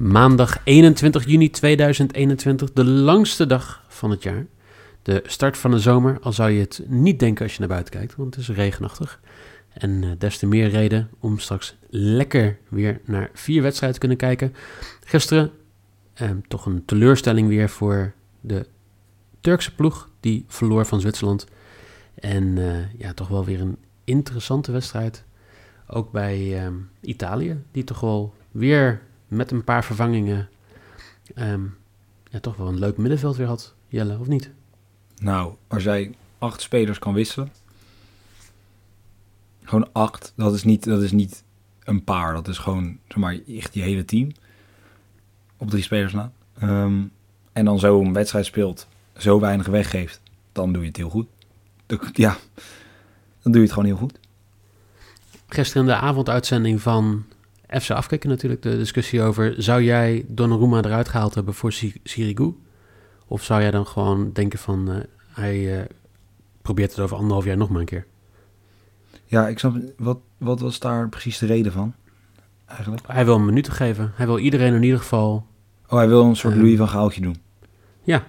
Maandag 21 juni 2021, de langste dag van het jaar. De start van de zomer, al zou je het niet denken als je naar buiten kijkt, want het is regenachtig. En uh, des te meer reden om straks lekker weer naar vier wedstrijden te kunnen kijken. Gisteren eh, toch een teleurstelling weer voor de Turkse ploeg, die verloor van Zwitserland. En uh, ja, toch wel weer een interessante wedstrijd. Ook bij um, Italië, die toch wel weer met een paar vervangingen um, ja, toch wel een leuk middenveld weer had, Jelle, of niet? Nou, als jij acht spelers kan wisselen, gewoon acht, dat is niet, dat is niet een paar, dat is gewoon zeg maar, echt je hele team op drie spelers na. Um, en dan zo'n wedstrijd speelt, zo weinig weggeeft, dan doe je het heel goed. Ja, dan doe je het gewoon heel goed. Gisteren in de avonduitzending van FC afkijken natuurlijk de discussie over... zou jij Donnarumma eruit gehaald hebben voor Sirigu? Of zou jij dan gewoon denken van... Uh, hij uh, probeert het over anderhalf jaar nog maar een keer? Ja, ik snap... Wat, wat was daar precies de reden van? Eigenlijk? Hij wil een minuut geven. Hij wil iedereen in ieder geval... Oh, hij wil een soort uh, Louis van Gaaltje doen? Ja.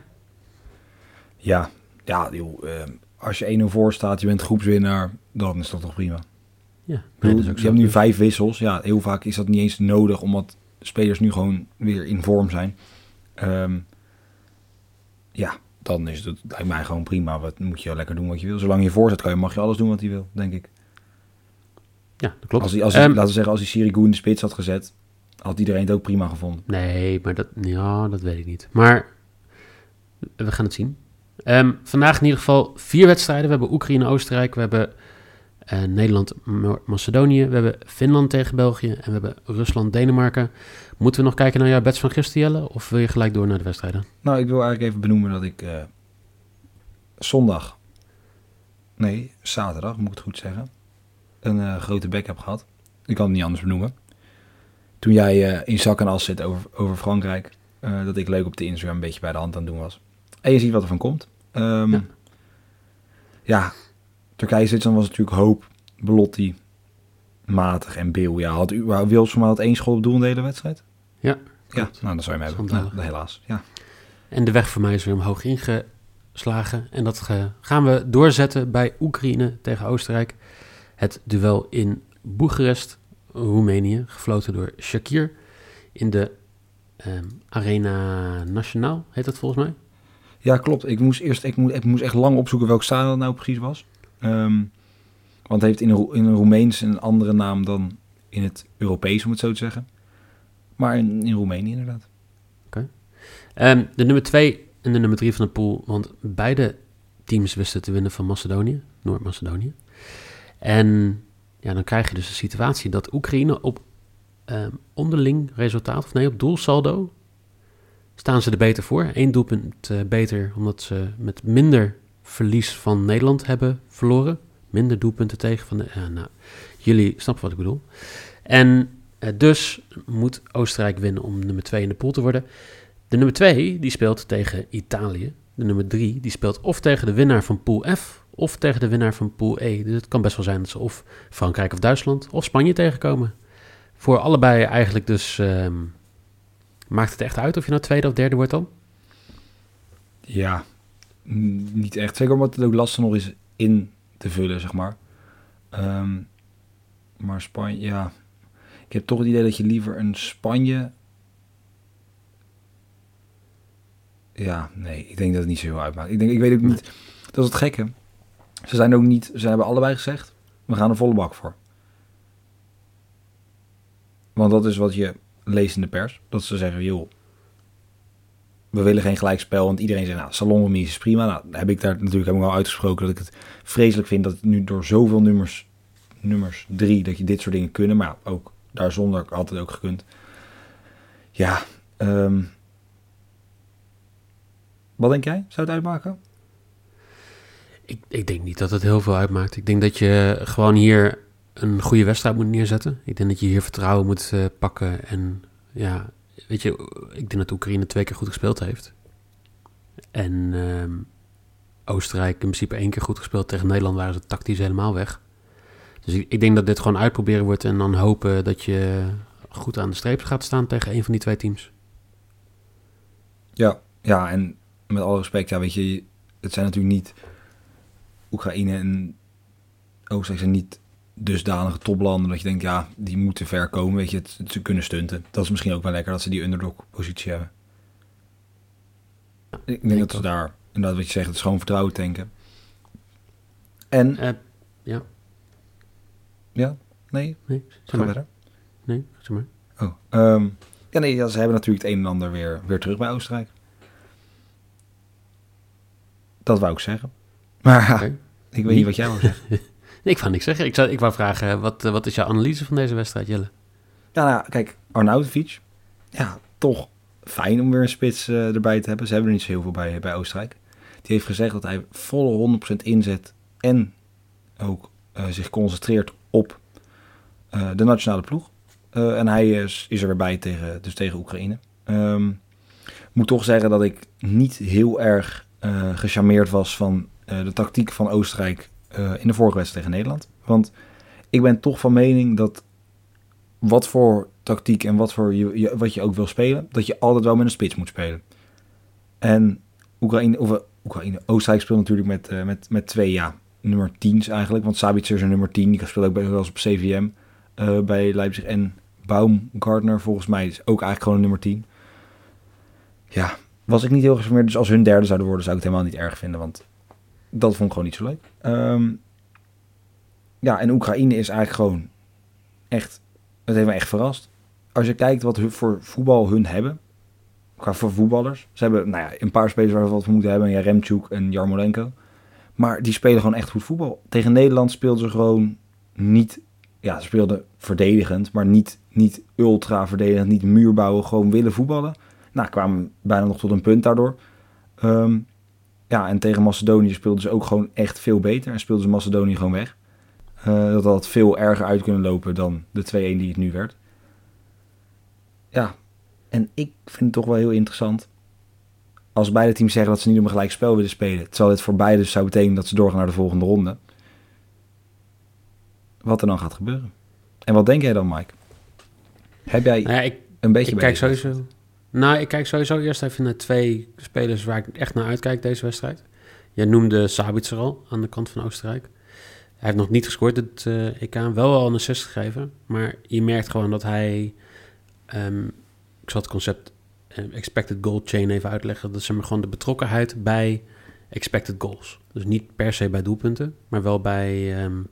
Ja, ja joh, als je 1-0 voor staat, je bent groepswinnaar... dan is dat toch prima? Ja, nee, je hebt nu vijf wissels. Ja, heel vaak is dat niet eens nodig, omdat spelers nu gewoon weer in vorm zijn. Um, ja, dan is het lijkt mij gewoon prima. Wat moet je lekker doen wat je wil. Zolang je voor zit, kan je, mag je alles doen wat hij wil, denk ik. Ja, dat klopt. Als hij, als hij, um, laten we zeggen, als hij Sirigu in de spits had gezet, had iedereen het ook prima gevonden. Nee, maar dat, ja, dat weet ik niet. Maar we gaan het zien. Um, vandaag in ieder geval vier wedstrijden. We hebben Oekraïne, Oostenrijk, we hebben uh, Nederland, Macedonië. We hebben Finland tegen België en we hebben Rusland, Denemarken. Moeten we nog kijken naar jouw bets van gisteren, Jelle? Of wil je gelijk door naar de wedstrijden? Nou, ik wil eigenlijk even benoemen dat ik uh, zondag, nee, zaterdag moet ik het goed zeggen, een uh, grote bek heb gehad. Ik kan het niet anders benoemen. Toen jij in zak en as zit over, over Frankrijk, dat ik leuk op de Instagram een beetje bij de hand aan het doen was. En je ziet wat er van komt. Um, ja. ja Turkije-Zwitserland was natuurlijk hoop, Belotti, matig en Beel. Ja, had u Wils voor mij had één school op doel in de hele wedstrijd? Ja. Ja, nou dan zou je hem hebben. Nou, helaas, ja. En de weg voor mij is weer omhoog ingeslagen. En dat gaan we doorzetten bij Oekraïne tegen Oostenrijk. Het duel in Boekarest, Roemenië, gefloten door Shakir. In de um, Arena Nationaal, heet dat volgens mij? Ja, klopt. Ik moest eerst ik moest, ik moest echt lang opzoeken welk stadion nou precies was. Um, want heeft in in een Roemeens een andere naam dan in het Europees, om het zo te zeggen. Maar in, in Roemenië inderdaad. Oké. Um, de nummer 2 en de nummer 3 van de pool. Want beide teams wisten te winnen van Macedonië, Noord-Macedonië. En ja, dan krijg je dus de situatie dat Oekraïne op um, onderling resultaat, of nee, op doelsaldo, staan ze er beter voor. Eén doelpunt uh, beter, omdat ze met minder verlies van Nederland hebben verloren. Minder doelpunten tegen van de. Ja, nou, jullie snappen wat ik bedoel. En uh, dus moet Oostenrijk winnen om nummer 2 in de pool te worden. De nummer 2 die speelt tegen Italië. De nummer 3 die speelt of tegen de winnaar van pool F of tegen de winnaar van pool E. Dus het kan best wel zijn dat ze of Frankrijk of Duitsland of Spanje tegenkomen. Voor allebei eigenlijk dus um, maakt het echt uit of je nou tweede of derde wordt dan? Ja, niet echt. Zeker omdat het ook lastig nog is in te vullen, zeg maar. Um, maar Spanje, ja. Ik heb toch het idee dat je liever een Spanje. Ja, nee, ik denk dat het niet zo heel uitmaakt. Ik, denk, ik weet ook niet. Dat is het gekke. Ze zijn ook niet. Ze hebben allebei gezegd: we gaan er volle bak voor. Want dat is wat je leest in de pers. Dat ze zeggen: joh, we willen geen gelijkspel. Want iedereen zegt, nou, salonremise is prima. Nou, heb ik daar natuurlijk heb al uitgesproken dat ik het vreselijk vind dat het nu door zoveel nummers, nummers drie, dat je dit soort dingen kunnen. Maar ook daar zonder had ook gekund. Ja, ehm, wat denk jij? Zou het uitmaken? Ik, ik denk niet dat het heel veel uitmaakt. Ik denk dat je gewoon hier een goede wedstrijd moet neerzetten. Ik denk dat je hier vertrouwen moet uh, pakken. En ja, weet je, ik denk dat Oekraïne twee keer goed gespeeld heeft. En uh, Oostenrijk in principe één keer goed gespeeld. Tegen Nederland waren ze tactisch helemaal weg. Dus ik, ik, denk dat dit gewoon uitproberen wordt en dan hopen dat je goed aan de streep gaat staan tegen een van die twee teams. Ja, ja, en met alle respect, ja, weet je, het zijn natuurlijk niet Oekraïne en Oostenrijk zijn niet dusdanige toplanden dat je denkt, ja, die moeten ver komen, weet je, het, ze kunnen stunten. Dat is misschien ook wel lekker dat ze die underdog-positie hebben. Ik denk dat ze daar, inderdaad wat je zegt, het is gewoon vertrouwen tanken. En... Uh, ja. Ja? Nee? Nee, zeg maar. verder. Nee, zeg maar. Oh, um, ja, nee, ja, ze hebben natuurlijk het een en ander weer, weer terug bij Oostenrijk. Dat wou ik zeggen. Maar okay. ik weet niet wat jij wou zeggen. ik wou niks zeggen. Ik, zou, ik wou vragen, wat, wat is jouw analyse van deze wedstrijd, Jelle? Ja, nou, kijk, Arnautovic. Ja, toch fijn om weer een spits uh, erbij te hebben. Ze hebben er niet zo heel veel bij, bij Oostenrijk. Die heeft gezegd dat hij volle 100% inzet en ook uh, zich concentreert op de nationale ploeg. en hij is, is er weer bij tegen, dus tegen Oekraïne. Um, moet toch zeggen dat ik niet heel erg gecharmeerd was van de tactiek van Oostenrijk uh, in de vorige wedstrijd tegen Nederland. Want ik ben toch van mening dat wat voor tactiek en wat, voor je, wat je ook wil spelen, dat je altijd wel met een spits moet spelen. En Oekraïne, of, uh, Oekraïne Oostenrijk speelt natuurlijk met, uh, met, met twee ja, nummer 10's eigenlijk. Want Sabitzer is een nummer 10, die speelt ook wel eens op CVM bij Leipzig. En Baumgartner volgens mij is ook eigenlijk gewoon een nummer 10. Ja, was ik niet heel gesmeerd. Dus als hun derde zouden worden, zou ik het helemaal niet erg vinden. Want dat vond ik gewoon niet zo leuk. Um, ja, en Oekraïne is eigenlijk gewoon echt, het heeft me echt verrast. Als je kijkt wat voor voetbal hun hebben, qua voor voetballers. Ze hebben nou ja, een paar spelers waar we wat voor moeten hebben, ja, Remchuk en Jarmolenko. Maar die spelen gewoon echt goed voetbal. Tegen Nederland speelden ze gewoon niet, ja, ze speelden verdedigend, maar niet, niet ultra verdedigend, niet muurbouwen, gewoon willen voetballen. Nou, kwamen bijna nog tot een punt daardoor. Um, ja, en tegen Macedonië speelden ze ook gewoon echt veel beter. En speelden ze Macedonië gewoon weg. Uh, dat had veel erger uit kunnen lopen dan de 2-1 die het nu werd. Ja, en ik vind het toch wel heel interessant. Als beide teams zeggen dat ze niet om een gelijk spel willen spelen. Terwijl dit voor beide zou betekenen dat ze doorgaan naar de volgende ronde. Wat er dan gaat gebeuren. En wat denk jij dan, Mike? Heb jij nou ja, ik, een beetje ik kijk sowieso nou, ik kijk sowieso eerst even naar twee spelers waar ik echt naar uitkijk deze wedstrijd. Jij noemde Sabitzer al aan de kant van Oostenrijk. Hij heeft nog niet gescoord dit uh, EK, wel al een assist gegeven. Maar je merkt gewoon dat hij... Um, ik zal het concept uh, expected goal chain even uitleggen. Dat is maar gewoon de betrokkenheid bij expected goals. Dus niet per se bij doelpunten, maar wel bij, um,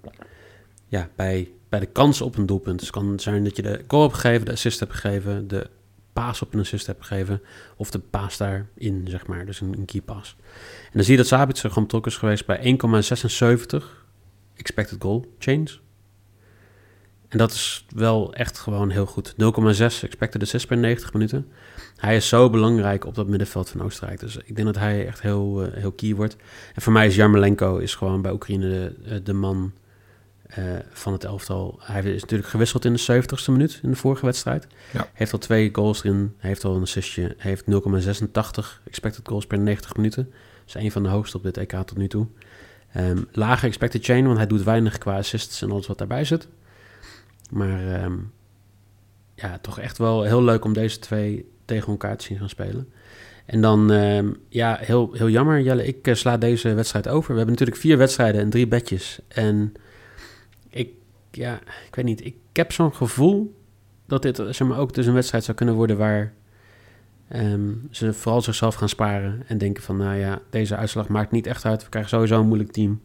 ja, bij, bij de kans op een doelpunt. Dus het kan zijn dat je de goal hebt gegeven, de assist hebt gegeven, de paas op een assist hebt gegeven. Of de paas daarin, zeg maar. Dus een, key pass. En dan zie je dat Sabitzer gewoon betrokken is geweest bij 1,76 expected goal change. En dat is wel echt gewoon heel goed. 0,6 expected assist per 90 minuten. Hij is zo belangrijk op dat middenveld van Oostenrijk. Dus ik denk dat hij echt heel, uh, heel key wordt. En voor mij is Jarmolenko is gewoon bij Oekraïne de, de man uh, van het elftal. Hij is natuurlijk gewisseld in de 70ste minuut in de vorige wedstrijd. Ja. Heeft al twee goals erin, heeft al een assistje, heeft 0,86 expected goals per 90 minuten. Dat is een van de hoogste op dit EK tot nu toe. Um, lage expected chain, want hij doet weinig qua assists en alles wat daarbij zit. Maar um, ja, toch echt wel heel leuk om deze twee tegen elkaar te zien gaan spelen. En dan, um, ja, heel, heel jammer, Jelle, ik uh, sla deze wedstrijd over. We hebben natuurlijk vier wedstrijden en drie bedjes. En ja, ik weet niet. Ik heb zo'n gevoel dat dit zeg maar, ook dus een wedstrijd zou kunnen worden waar um, ze vooral zichzelf gaan sparen en denken van, nou ja, deze uitslag maakt niet echt uit. We krijgen sowieso een moeilijk team.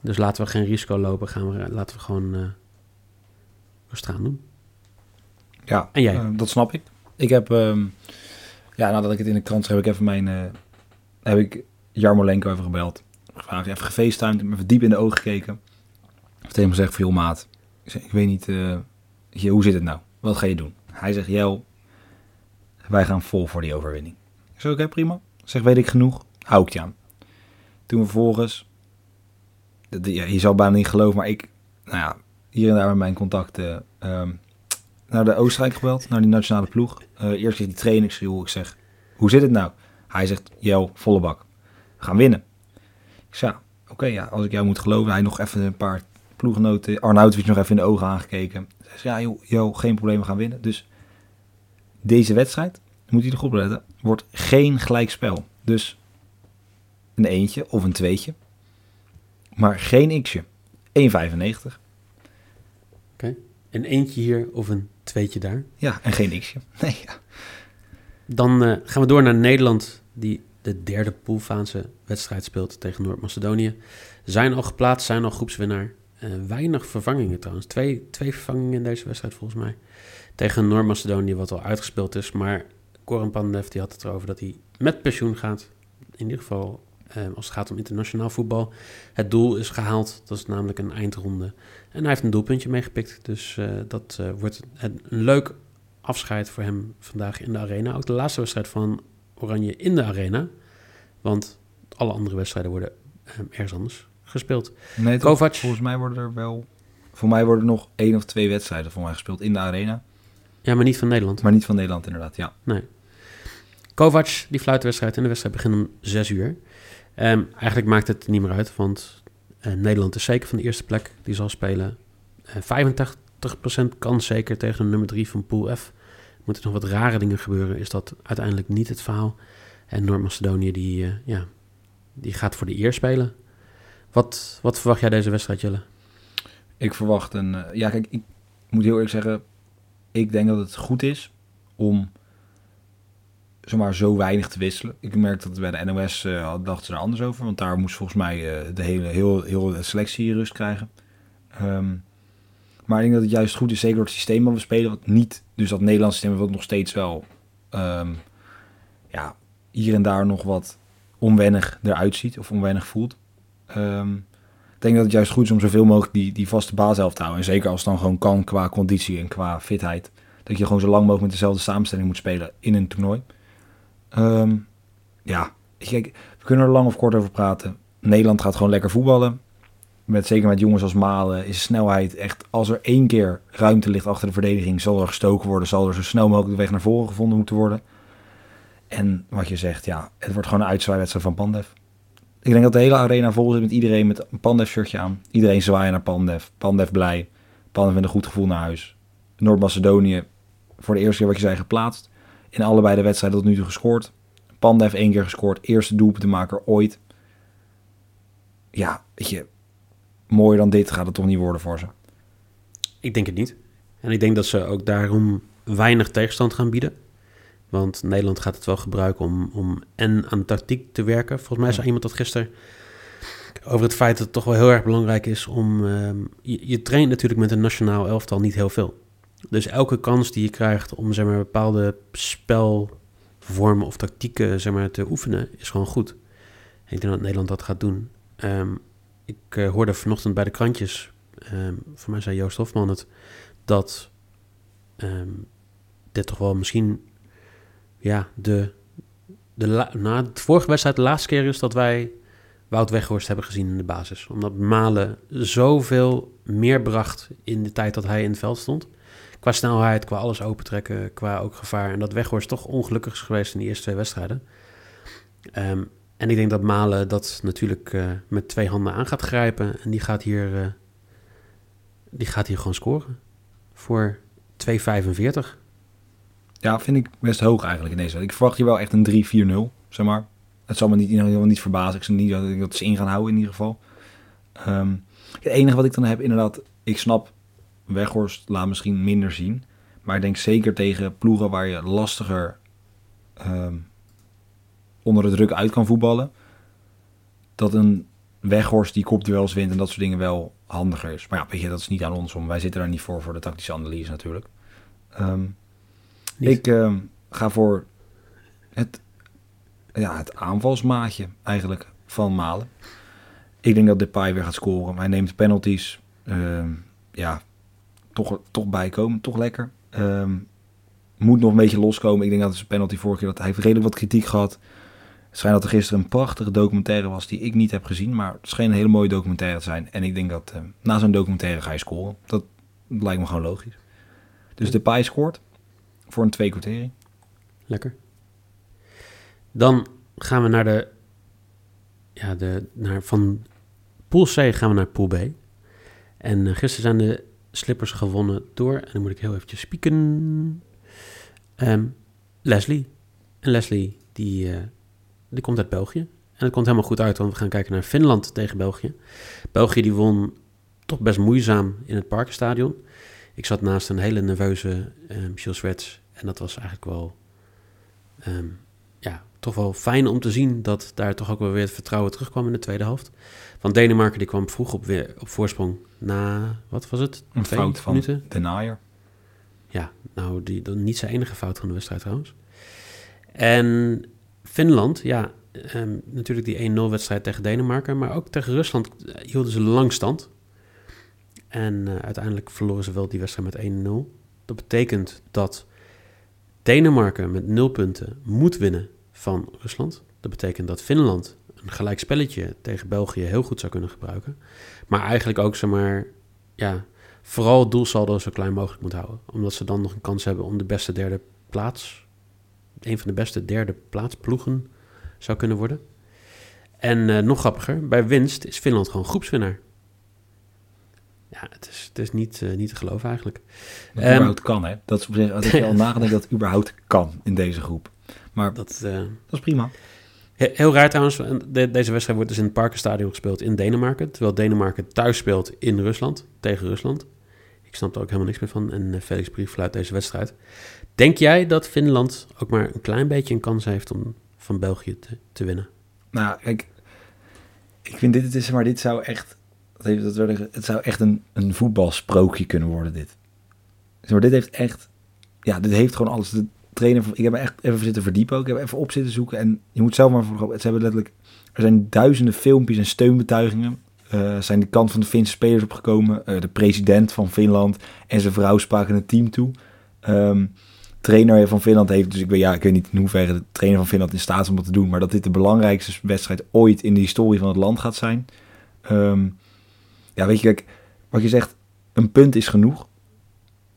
Dus laten we geen risico lopen. Gaan we, laten we gewoon uh, rustig aan doen. Ja, en jij? Uh, dat snap ik. Ik heb um, Ja, nadat ik het in de krant zag, heb ik even mijn... eh, heb ik Jarmolenko even gebeld. Gevraagd, even gefacetimed, hem even diep in de ogen gekeken. Heeft tegen hem maat, ik, weet niet, eh, hoe zit het nou? Wat ga je doen? Hij zegt, Jel, wij gaan vol voor die overwinning. Ik zeg, oké, prima. Zeg, weet ik genoeg? Hou ik je aan. Toen vervolgens, je zal bijna niet geloven, maar ik, nou ja, hier en daar met mijn contacten ehm, naar de Oostenrijk gebeld, naar die nationale ploeg. Eh, eerst die training, ik zeg, joh, ik zeg, hoe zit het nou? Hij zegt, Jel, volle bak. We gaan winnen. Ik zeg, ja, oké, ja, als ik jou moet geloven. Hij nog even een paar ploeggenoten, Arnautovic nog even in de ogen aangekeken. Hij zegt, ja, joh, joh, geen probleem, we gaan winnen. Dus deze wedstrijd, moet je er goed letten, wordt geen gelijkspel. Dus een eentje of een tweetje. Maar geen x'je. 1,95. Een eentje hier of een tweetje daar. Ja, en geen x'je. Nee, ja. Dan eh, gaan we door naar Nederland, die de derde poolfase wedstrijd speelt tegen Noord-Macedonië. Zijn al geplaatst, zijn al groepswinnaar. Eh, weinig vervangingen trouwens. Twee, twee vervangingen in deze wedstrijd volgens mij. Tegen Noord-Macedonië, wat al uitgespeeld is. Maar Koran Pandev die had het erover dat hij met pensioen gaat. In ieder geval eh, als het gaat om internationaal voetbal. Het doel is gehaald, dat is namelijk een eindronde. En hij heeft een doelpuntje meegepikt. Dus eh, dat wordt een, een leuk afscheid voor hem vandaag in de arena. Ook de laatste wedstrijd van Oranje in de arena. Want alle andere wedstrijden worden ergens anders gespeeld. Nee, toch? Kovac. Volgens mij worden er wel... Voor mij worden er nog één of twee wedstrijden voor mij gespeeld in de arena. Ja, maar niet van Nederland. Maar niet van Nederland inderdaad, ja. Nee. Kovac, die fluit de wedstrijd en de wedstrijd begint om 6 uur. Ehm, eigenlijk maakt het niet meer uit, want eh, Nederland is zeker van de eerste plek. Die zal spelen. Eh 85% kans zeker tegen de nummer 3 van Pool F. Moeten nog wat rare dingen gebeuren, is dat uiteindelijk niet het verhaal. En Noord-Macedonië, die, eh, ja, die gaat voor de eer spelen. Wat, wat verwacht jij deze wedstrijd, Jelle? Ik verwacht een... eh, ja, kijk, ik moet heel eerlijk zeggen... Ik denk dat het goed is om zomaar zo weinig te wisselen. Ik merk dat bij de NOS eh, had- dachten ze er anders over. Want daar moest volgens mij eh, de hele heel, heel selectie rust krijgen. Ehm, maar ik denk dat het juist goed is, zeker door het systeem dat we spelen. Wat niet, dus dat Nederlandse systeem wat nog steeds wel... ehm, ja, hier en daar nog wat onwennig eruit ziet. Of onwennig voelt. Ehm, ik denk dat het juist goed is om zoveel mogelijk die, die vaste baas te houden. En zeker als het dan gewoon kan qua conditie en qua fitheid. Dat je gewoon zo lang mogelijk met dezelfde samenstelling moet spelen in een toernooi. Ehm, ja, kijk, we kunnen er lang of kort over praten. Nederland gaat gewoon lekker voetballen. Met, zeker met jongens als Malen is snelheid echt... Als er één keer ruimte ligt achter de verdediging... zal er gestoken worden, zal er zo snel mogelijk de weg naar voren gevonden moeten worden. En wat je zegt, ja, het wordt gewoon een uitzwaaiwedstrijd van Pandev. Ik denk dat de hele arena vol zit met iedereen met een Pandev-shirtje aan. Iedereen zwaaien naar Pandev. Pandev blij. Pandev met een goed gevoel naar huis. Noord-Macedonië voor de eerste keer wat je zei geplaatst. In allebei de wedstrijden tot nu toe gescoord. Pandev één keer gescoord. Eerste doelpuntenmaker ooit. Ja, weet je. Mooier dan dit gaat het toch niet worden voor ze. Ik denk het niet. En ik denk dat ze ook daarom weinig tegenstand gaan bieden. Want Nederland gaat het wel gebruiken om, om en aan tactiek te werken. Volgens mij zei iemand dat gisteren over het feit dat het toch wel heel erg belangrijk is om... ehm, je, je traint natuurlijk met een nationaal elftal niet heel veel. Dus elke kans die je krijgt om zeg maar, bepaalde spelvormen of tactieken zeg maar, te oefenen, is gewoon goed. En ik denk dat Nederland dat gaat doen. Ehm, ik eh, hoorde vanochtend bij de krantjes, ehm, voor mij zei Joost Hofman het, dat dit toch wel misschien ja, de, de na de vorige wedstrijd de laatste keer is dat wij Wout Weghorst hebben gezien in de basis. Omdat Malen zoveel meer bracht in de tijd dat hij in het veld stond. Qua snelheid, qua alles opentrekken, qua ook gevaar. En dat Weghorst toch ongelukkig is geweest in die eerste twee wedstrijden. Ehm, en ik denk dat Malen dat natuurlijk eh, met twee handen aan gaat grijpen. En die gaat hier, eh, die gaat hier gewoon scoren. Voor 2,45. Ja, vind ik best hoog eigenlijk in deze. Ik verwacht hier wel echt een 3-4-0, zeg maar. Het zal me niet, in niet verbazen. Ik zie niet dat ik dat ze in gaan houden in ieder geval. Ehm, het enige wat ik dan heb, inderdaad, ik snap Weghorst laat misschien minder zien. Maar ik denk zeker tegen ploegen waar je lastiger ehm, onder de druk uit kan voetballen. Dat een Weghorst die kopduels wint en dat soort dingen wel handiger is. Maar ja, weet je, dat is niet aan ons om. Wij zitten daar niet voor, voor de tactische analyse natuurlijk. Ehm, Niet. ik ehm, ga voor het, ja, het aanvalsmaatje eigenlijk van Malen. Ik denk dat Depay weer gaat scoren. Hij neemt penalties. Ehm, ja, toch, toch bijkomen. Toch lekker. Ehm, moet nog een beetje loskomen. Ik denk dat zijn penalty vorige keer... Dat hij heeft redelijk wat kritiek gehad. Het schijnt dat er gisteren een prachtige documentaire was... die ik niet heb gezien. Maar het scheen een hele mooie documentaire te zijn. En ik denk dat na zo'n documentaire ga je scoren. Dat lijkt me gewoon logisch. Dus Depay scoort voor een twee kwartering. Lekker. Dan gaan we naar de... Ja, de, naar, van Pool C gaan we naar Pool B. En uh, gisteren zijn de slippers gewonnen door... En dan moet ik heel eventjes spieken... Um, Leslie. En Leslie, die, uh, die komt uit België. En het komt helemaal goed uit, want we gaan kijken naar Finland tegen België. België die won toch best moeizaam in het Parkenstadion. Ik zat naast een hele nerveuze um, Gilles. En dat was eigenlijk wel... Um, ja, toch wel fijn om te zien dat daar toch ook wel weer het vertrouwen terugkwam in de tweede helft. Want Denemarken die kwam vroeg op, weer, op voorsprong na, wat was het? Een Twee fout van minuten? de naaier. Ja, nou, die, dan niet zijn enige fout van de wedstrijd trouwens. En Finland, ja, um, natuurlijk die 1-0 wedstrijd tegen Denemarken, maar ook tegen Rusland hielden ze lang stand. En uh, uiteindelijk verloren ze wel die wedstrijd met 1-0. Dat betekent dat Denemarken met 0 punten moet winnen van Rusland. Dat betekent dat Finland een gelijk spelletje tegen België heel goed zou kunnen gebruiken. Maar eigenlijk ook, zeg ja, vooral het doelsaldo zo klein mogelijk moet houden. Omdat ze dan nog een kans hebben om de beste derde plaats, een van de beste derde plaatsploegen zou kunnen worden. En uh, nog grappiger, bij winst is Finland gewoon groepswinnaar. Ja, het is, het is niet, uh, niet te geloven eigenlijk. Dat um, überhaupt kan, hè? Dat is op zich, dat je al nagedacht dat het überhaupt kan in deze groep. Maar dat, uh, dat is prima. Heel raar trouwens, de, deze wedstrijd wordt dus in het Parkenstadion gespeeld in Denemarken. Terwijl Denemarken thuis speelt in Rusland, tegen Rusland. Ik snap er ook helemaal niks meer van. En uh, Felix Brief fluit deze wedstrijd. Denk jij dat Finland ook maar een klein beetje een kans heeft om van België te, te winnen? Nou, kijk, ik vind dit, het is, maar dit zou echt, dat heeft, dat het zou echt een, een voetbalsprookje kunnen worden, dit. Maar dit heeft echt, ja, dit heeft gewoon alles. De trainer, ik heb me echt even zitten verdiepen. Ik heb even op zitten zoeken en je moet zelf maar voor, ze hebben letterlijk, er zijn duizenden filmpjes en steunbetuigingen. Uh, zijn de kant van de Finse spelers opgekomen. Uh, de president van Finland en zijn vrouw spraken het team toe. Um, trainer van Finland heeft, dus ik weet, ja, ik weet niet in hoeverre de trainer van Finland in staat is om dat te doen, maar dat dit de belangrijkste wedstrijd ooit in de historie van het land gaat zijn. Um, ja, weet je, kijk, wat je zegt, een punt is genoeg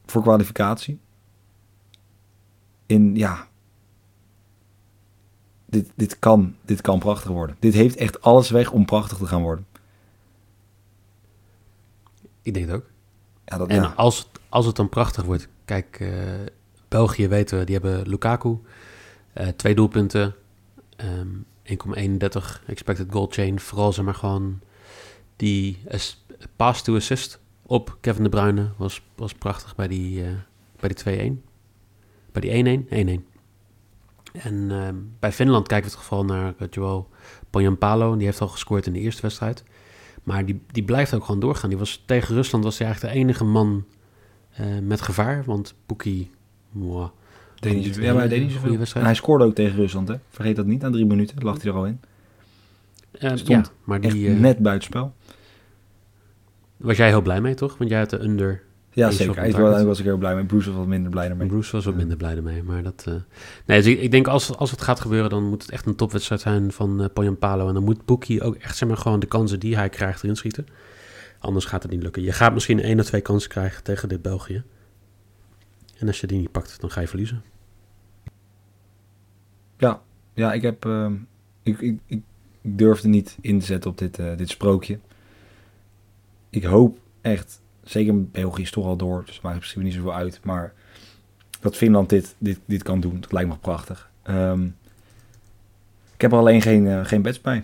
voor kwalificatie. In, ja, dit, dit, kan, dit kan prachtig worden. Dit heeft echt alles weg om prachtig te gaan worden. Ik denk het ook. Ja, dat, en ja. als, als het dan prachtig wordt, kijk, uh, België weten we, die hebben Lukaku, uh, twee doelpunten, um, 1,31 expected goal chain. Vooral zeg maar gewoon die pass to assist op Kevin De Bruyne was, was prachtig bij die, uh, bij die 2-1. Bij die 1-1, 1-1. En uh, bij Finland kijken we het geval naar Joel Ponyampalo. Die heeft al gescoord in de eerste wedstrijd. Maar die, die blijft ook gewoon doorgaan. Die was, tegen Rusland was hij eigenlijk de enige man uh, met gevaar. Want Poekie... Wow, deed ja, maar hij deed niet zoveel. En hij scoorde ook tegen Rusland, hè? Vergeet dat niet, na drie minuten lag hij er al in. Uh, Stond ja, maar die, uh, net buitenspel. Was jij heel blij mee, toch? Want jij had de under ja, zeker. Daar was ik heel blij mee. Bruce was wat minder blij mee. Bruce was wat minder blij mee. Maar dat, uh... nee, dus ik, ik, denk als, als het gaat gebeuren, dan moet het echt een topwedstrijd zijn van uh, Poyampalo. En dan moet Boekie ook echt zeg maar, gewoon de kansen die hij krijgt erin schieten. Anders gaat het niet lukken. Je gaat misschien één of twee kansen krijgen tegen dit België. En als je die niet pakt, dan ga je verliezen. Ja, ja ik heb. Uh, ik, ik, ik durfde niet in te zetten op dit, uh, dit sprookje. Ik hoop echt Zeker België is toch al door, dus maakt misschien niet zoveel uit. Maar dat Finland dit, dit, dit kan doen, dat lijkt me prachtig. Um, ik heb er alleen geen, uh, geen bets bij.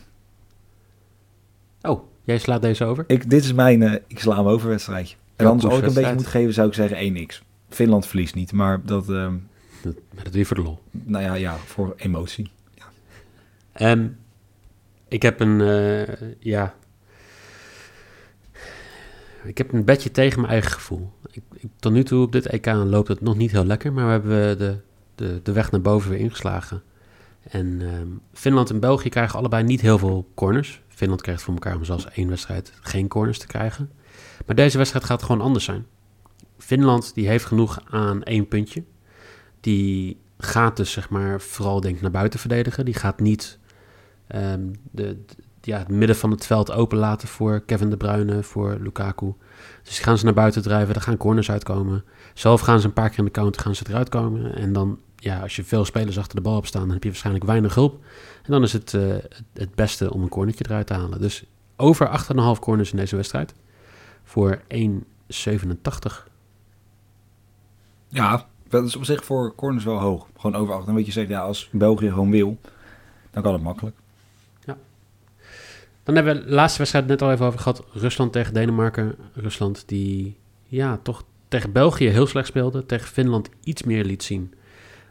Oh, jij slaat deze over? Ik, dit is mijn, uh, ik sla hem over wedstrijdje. En anders als ik een beetje moet geven, zou ik zeggen 1x. Finland verliest niet, maar dat... Um, dat, dat weer voor de lol. Nou ja, ja voor emotie. Ja. Um, ik heb een, uh, ja, ik heb een bedje tegen mijn eigen gevoel. Ik, ik, tot nu toe op dit EK loopt het nog niet heel lekker, maar we hebben de, de, de weg naar boven weer ingeslagen. En ehm, Finland en België krijgen allebei niet heel veel corners. Finland krijgt voor elkaar om zelfs één wedstrijd geen corners te krijgen. Maar deze wedstrijd gaat gewoon anders zijn. Finland die heeft genoeg aan één puntje. Die gaat dus zeg maar vooral denk naar buiten verdedigen. Die gaat niet ehm, de- ja, het midden van het veld openlaten voor Kevin De Bruyne, voor Lukaku. Dus gaan ze naar buiten drijven, er gaan corners uitkomen. Zelf gaan ze een paar keer in de counter gaan ze eruit komen. En dan, ja, als je veel spelers achter de bal hebt staan, dan heb je waarschijnlijk weinig hulp. En dan is het eh, het- beste om een cornertje eruit te halen. Dus over 8,5 corners in deze wedstrijd. Voor 1,87. Ja, dat is op zich voor corners wel hoog. Gewoon over acht. Dan weet je zeker, ja, als België gewoon wil, dan kan het makkelijk. Dan hebben we de laatste wedstrijd net al even over gehad. Rusland tegen Denemarken. Rusland die ja, toch tegen België heel slecht speelde. Tegen Finland iets meer liet zien.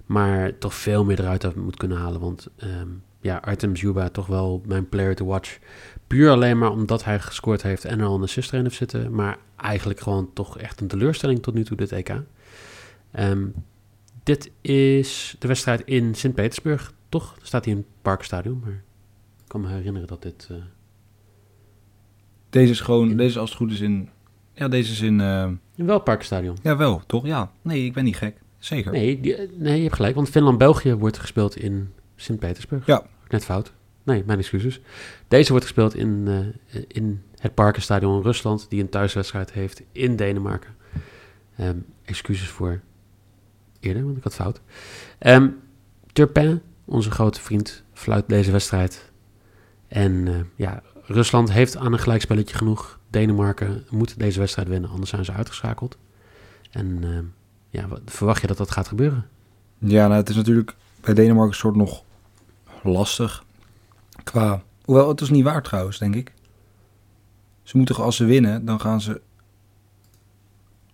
Maar toch veel meer eruit moet kunnen halen. Want ehm, ja, Artem Zuba toch wel mijn player to watch. Puur alleen maar omdat hij gescoord heeft en er al een assist erin heeft zitten. Maar eigenlijk gewoon toch echt een teleurstelling tot nu toe dit EK. Ehm, dit is de wedstrijd in Sint-Petersburg, toch? Staat hier het Parkstadion, maar ik kan me herinneren dat dit... eh, Deze is gewoon, deze als het goed is in, ja, deze is in, eh, In welk parkstadion? ja wel, toch? Ja, nee, ik ben niet gek. Zeker. Nee, die, eh, nee, je hebt gelijk. Want Finland-België wordt gespeeld in Sint-Petersburg. Ja. Net fout. Nee, mijn excuses. Deze wordt gespeeld in, eh, in het Parkenstadion in Rusland, die een thuiswedstrijd heeft in Denemarken. Ehm, excuses voor eerder, want ik had fout. Turpin, onze grote vriend, fluit deze wedstrijd. En eh, ja, Rusland heeft aan een gelijkspelletje genoeg. Denemarken moet deze wedstrijd winnen, anders zijn ze uitgeschakeld. En ehm, ja, wat- verwacht je dat dat gaat gebeuren? Ja, nou, het is natuurlijk bij Denemarken een soort nog lastig. Qua, hoewel, het is niet waar trouwens, denk ik. Ze moeten, als ze winnen, dan gaan ze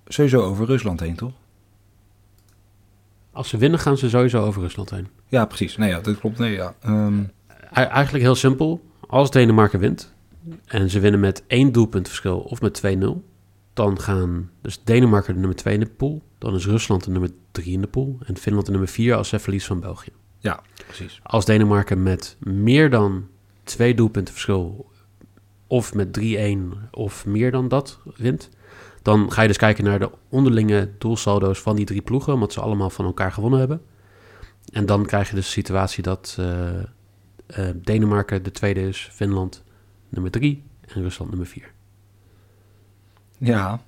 sowieso over Rusland heen, toch? Als ze winnen, gaan ze sowieso over Rusland heen. Ja, precies. Nee, ja, dat klopt. Nee, ja. Ehm, Eigenlijk heel simpel. Als Denemarken wint en ze winnen met één doelpunt verschil of met 2-0, dan gaan dus Denemarken de nummer 2 in de pool. Dan is Rusland de nummer 3 in de pool en Finland de nummer 4 als ze verlies van België. ja, precies. Als Denemarken met meer dan twee doelpunten verschil of met 3-1 of meer dan dat wint, dan ga je dus kijken naar de onderlinge doelsaldo's van die drie ploegen, omdat ze allemaal van elkaar gewonnen hebben. En dan krijg je dus de situatie dat eh, eh, Denemarken de tweede is, Finland nummer 3 en Rusland nummer 4. Ja.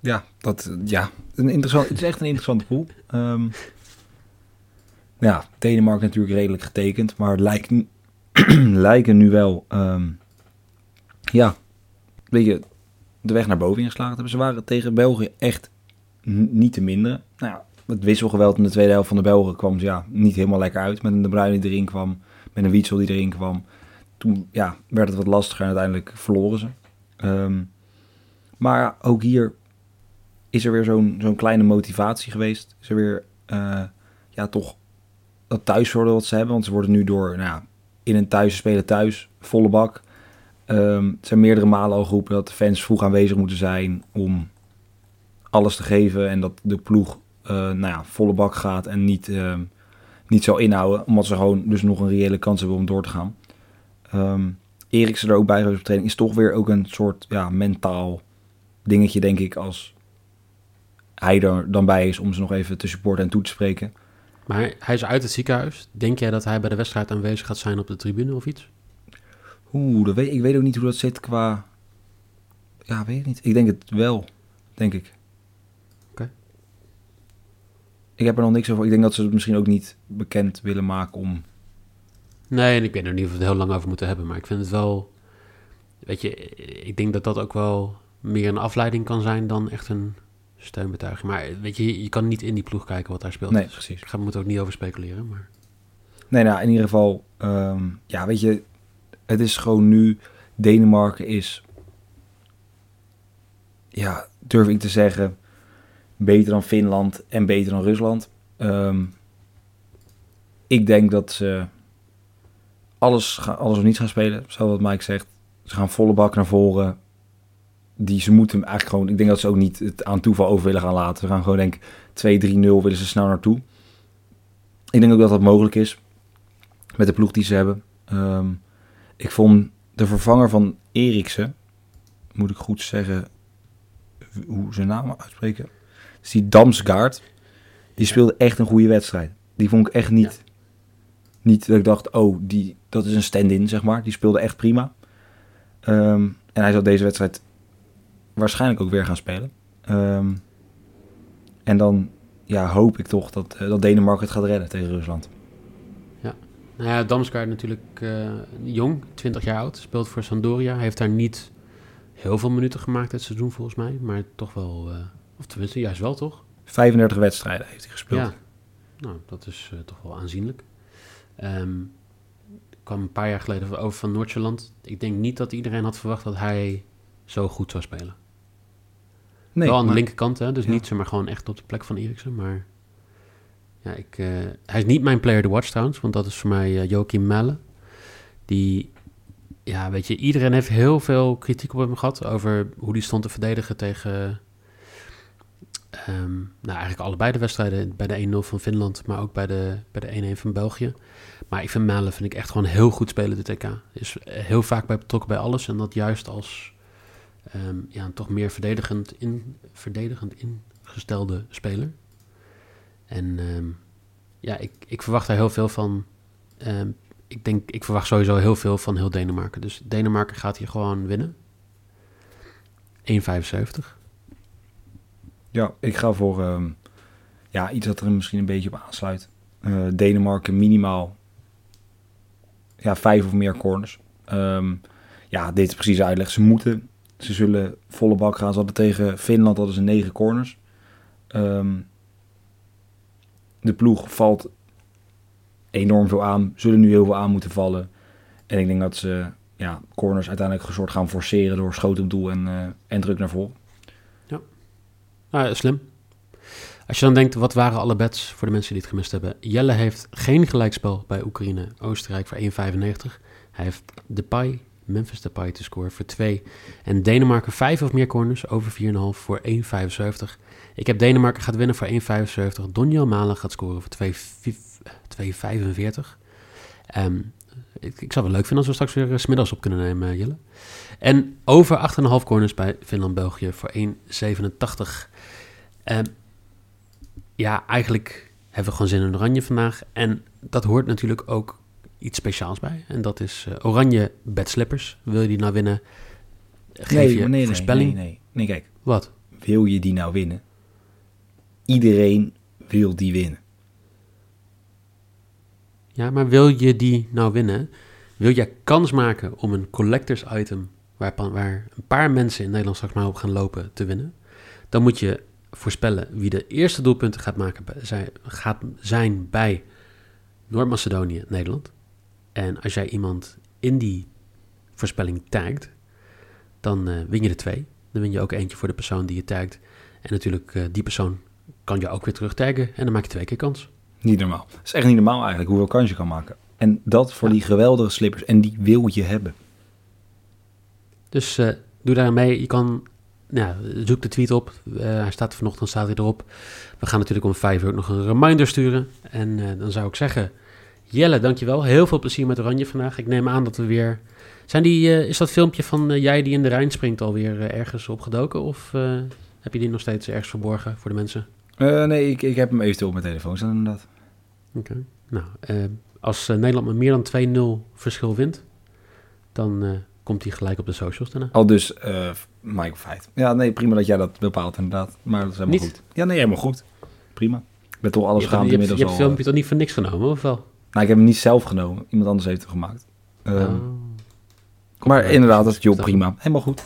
Ja, dat, ja. Een interessant, het is echt een interessante pool. Ehm, ja, Denemarken natuurlijk redelijk getekend, maar nu- lijken nu wel, ehm, ja, weet de weg naar boven ingeslagen hebben. Ze waren tegen België echt niet te minderen. Nou ja, het wisselgeweld in de tweede helft van de Belgen kwam ja, niet helemaal lekker uit. Met een De Bruyne die erin kwam, met een Wietsel die erin kwam. Toen ja, werd het wat lastiger en uiteindelijk verloren ze. Ehm, maar ook hier is er weer zo'n zo'n kleine motivatie geweest. Er weer eh, ja, toch dat thuisvoordeel wat ze hebben. Want ze worden nu door nou ja, in een thuis spelen thuis, volle bak. Ehm, het zijn meerdere malen al geroepen dat de fans vroeg aanwezig moeten zijn om alles te geven. En dat de ploeg nou ja, volle bak gaat en niet, ehm, niet zal inhouden. Omdat ze gewoon dus nog een reële kans hebben om door te gaan. Ehm Eriksen er ook bij geweest op training is toch weer ook een soort ja, mentaal dingetje, denk ik, als hij er dan bij is om ze nog even te supporten en toe te spreken. Maar hij is uit het ziekenhuis. Denk jij dat hij bij de wedstrijd aanwezig gaat zijn op de tribune of iets? Oeh, dat weet, ik weet ook niet hoe dat zit qua... Ja, weet ik niet. Ik denk het wel, denk ik. Oké. Ik heb er nog niks over. Ik denk dat ze het misschien ook niet bekend willen maken om... Nee, en ik weet er niet of we het heel lang over moeten hebben, maar ik vind het wel... Weet je, ik denk dat dat ook wel meer een afleiding kan zijn dan echt een steunbetuiging. Maar weet je, je kan niet in die ploeg kijken wat daar speelt. Nee, Dus precies. Ik ga, moet er ook niet over speculeren, maar... Nee, nou, in ieder geval, ehm, ja, weet je, het is gewoon nu, Denemarken is, ja, durf ik te zeggen, beter dan Finland en beter dan Rusland. Ehm, ik denk dat ze alles, alles of niets gaan spelen, zo wat Mike zegt. Ze gaan volle bak naar voren. Die ze moeten eigenlijk gewoon, ik denk dat ze ook niet het aan toeval over willen gaan laten. Ze gaan gewoon denk ik 2-3-0 willen ze snel naartoe. ik denk ook dat dat mogelijk is met de ploeg die ze hebben. Ehm, ik vond de vervanger van Eriksen, moet ik goed zeggen hoe zijn naam uitspreken, is die Damsgaard. Die speelde echt een goede wedstrijd. Die vond ik echt niet, niet dat ik dacht, oh, die, dat is een stand-in, zeg maar. Die speelde echt prima. Ehm, en hij zal deze wedstrijd waarschijnlijk ook weer gaan spelen. Ehm, en dan ja, hoop ik toch dat, eh, dat Denemarken het gaat redden tegen Rusland. Nou ja, Damsgaard natuurlijk eh, jong, 20 jaar oud, speelt voor Sampdoria. Hij heeft daar niet heel veel minuten gemaakt dit seizoen volgens mij, maar toch wel, eh, of tenminste juist wel toch? 35 wedstrijden heeft hij gespeeld. Ja, nou dat is eh, toch wel aanzienlijk. Ik kwam een paar jaar geleden over van Noordjylland. Ik denk niet dat iedereen had verwacht dat hij zo goed zou spelen. nee, wel aan de maar- linkerkant, hè? dus Ja. niet zeg maar gewoon echt op de plek van Eriksen. Maar ja, ik, eh, hij is niet mijn player to watch trouwens, want dat is voor mij uh, Joachim Melle. Die, ja, weet je, iedereen heeft heel veel kritiek op hem gehad over hoe die stond te verdedigen tegen, ehm, nou eigenlijk allebei de wedstrijden. Bij de 1-0 van Finland, maar ook bij de, bij de 1-1 van België. Maar ik vind Melle vind ik echt gewoon heel goed spelen de TK. Is eh, heel vaak bij betrokken bij alles en dat juist als ehm, ja, toch meer verdedigend, in, verdedigend ingestelde speler. En ehm, ja, ik, ik verwacht daar heel veel van. Ik denk, ik verwacht sowieso heel veel van heel Denemarken. Dus Denemarken gaat hier gewoon winnen. 1,75. Ja, ik ga voor ehm, ja, iets dat er misschien een beetje op aansluit. Eh, Denemarken minimaal ja, vijf of meer corners. Ehm, ja, dit is precies uitleg. Ze moeten, ze zullen volle bak gaan. Ze hadden tegen Finland hadden ze negen corners. Ehm, de ploeg valt enorm veel aan. Zullen nu heel veel aan moeten vallen. En ik denk dat ze ja, corners uiteindelijk een gaan forceren door schoot op doel en, eh, en druk naar voren. Ah, slim. Als je dan denkt, wat waren alle bets voor de mensen die het gemist hebben? Jelle heeft geen gelijkspel bij Oekraïne, Oostenrijk voor 1,95. Hij heeft Depay, Memphis Depay te scoren voor 2. En Denemarken 5 of meer corners over 4,5 voor 1,75. Ik heb Denemarken gaat winnen voor 1,75. Donjel Malen gaat scoren voor 2,45. Ehm ik, ik zou het wel leuk vinden als we straks weer eh, 's middags op kunnen nemen, eh, Jelle. En over 8,5 corners bij Finland-België voor 1,87. Ehm, ja, eigenlijk hebben we gewoon zin in oranje vandaag. En dat hoort natuurlijk ook iets speciaals bij. En dat is eh, oranje bedslippers. Wil je die nou winnen? Geef je maar nee, voorspelling. Nee, nee, nee, kijk. Wat? Wil je die nou winnen? Iedereen wil die winnen. Ja, maar wil je die nou winnen? Wil jij kans maken om een collectors item waar, een paar mensen in Nederland straks maar op gaan lopen te winnen? Dan moet je voorspellen wie de eerste doelpunten gaat, maken bij, zij, gaat zijn bij Noord-Macedonië, Nederland. En als jij iemand in die voorspelling tagt, dan eh, win je er twee. Dan win je ook eentje voor de persoon die je tagt. En natuurlijk, eh, die persoon kan je ook weer terug taggen en dan maak je twee keer kans. Niet normaal. Het is echt niet normaal eigenlijk hoeveel kans je kan maken. En dat voor Ja. die geweldige slippers. En die wil je hebben. Dus eh, doe daar mee. Je kan, nou, zoek de tweet op. Eh, hij staat vanochtend staat hij erop. We gaan natuurlijk om vijf uur ook nog een reminder sturen. En eh, dan zou ik zeggen, Jelle, dankjewel. Heel veel plezier met Oranje vandaag. Ik neem aan dat we weer... Zijn die, is dat filmpje van jij die in de Rijn springt alweer ergens opgedoken? Of heb je die nog steeds ergens verborgen voor de mensen? Nee, ik, ik heb hem eventueel op mijn telefoon staan inderdaad. Oké. Nou, als Nederland met meer dan 2-0 verschil wint, dan komt hij gelijk op de socials daarna. Al dus eh Michael Feit. Ja, nee, prima dat jij dat bepaalt inderdaad. Maar dat is helemaal Niet? goed. Ja, nee, helemaal goed. Prima. Ik ben toch alles je hebt, inmiddels je hebt het filmpje toch niet voor niks genomen, of wel? Nou, ik heb hem niet zelf genomen. Iemand anders heeft hem gemaakt. Ehm, Oh. maar inderdaad, dat is joh, prima. Helemaal goed.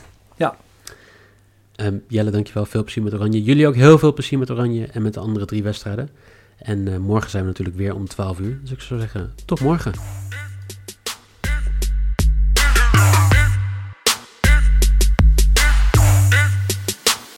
Ehm, Jelle, dankjewel. Veel plezier met Oranje. Jullie ook heel veel plezier met Oranje en met de andere drie wedstrijden. En eh, morgen zijn we natuurlijk weer om 12 uur. Dus ik zou zeggen, tot morgen.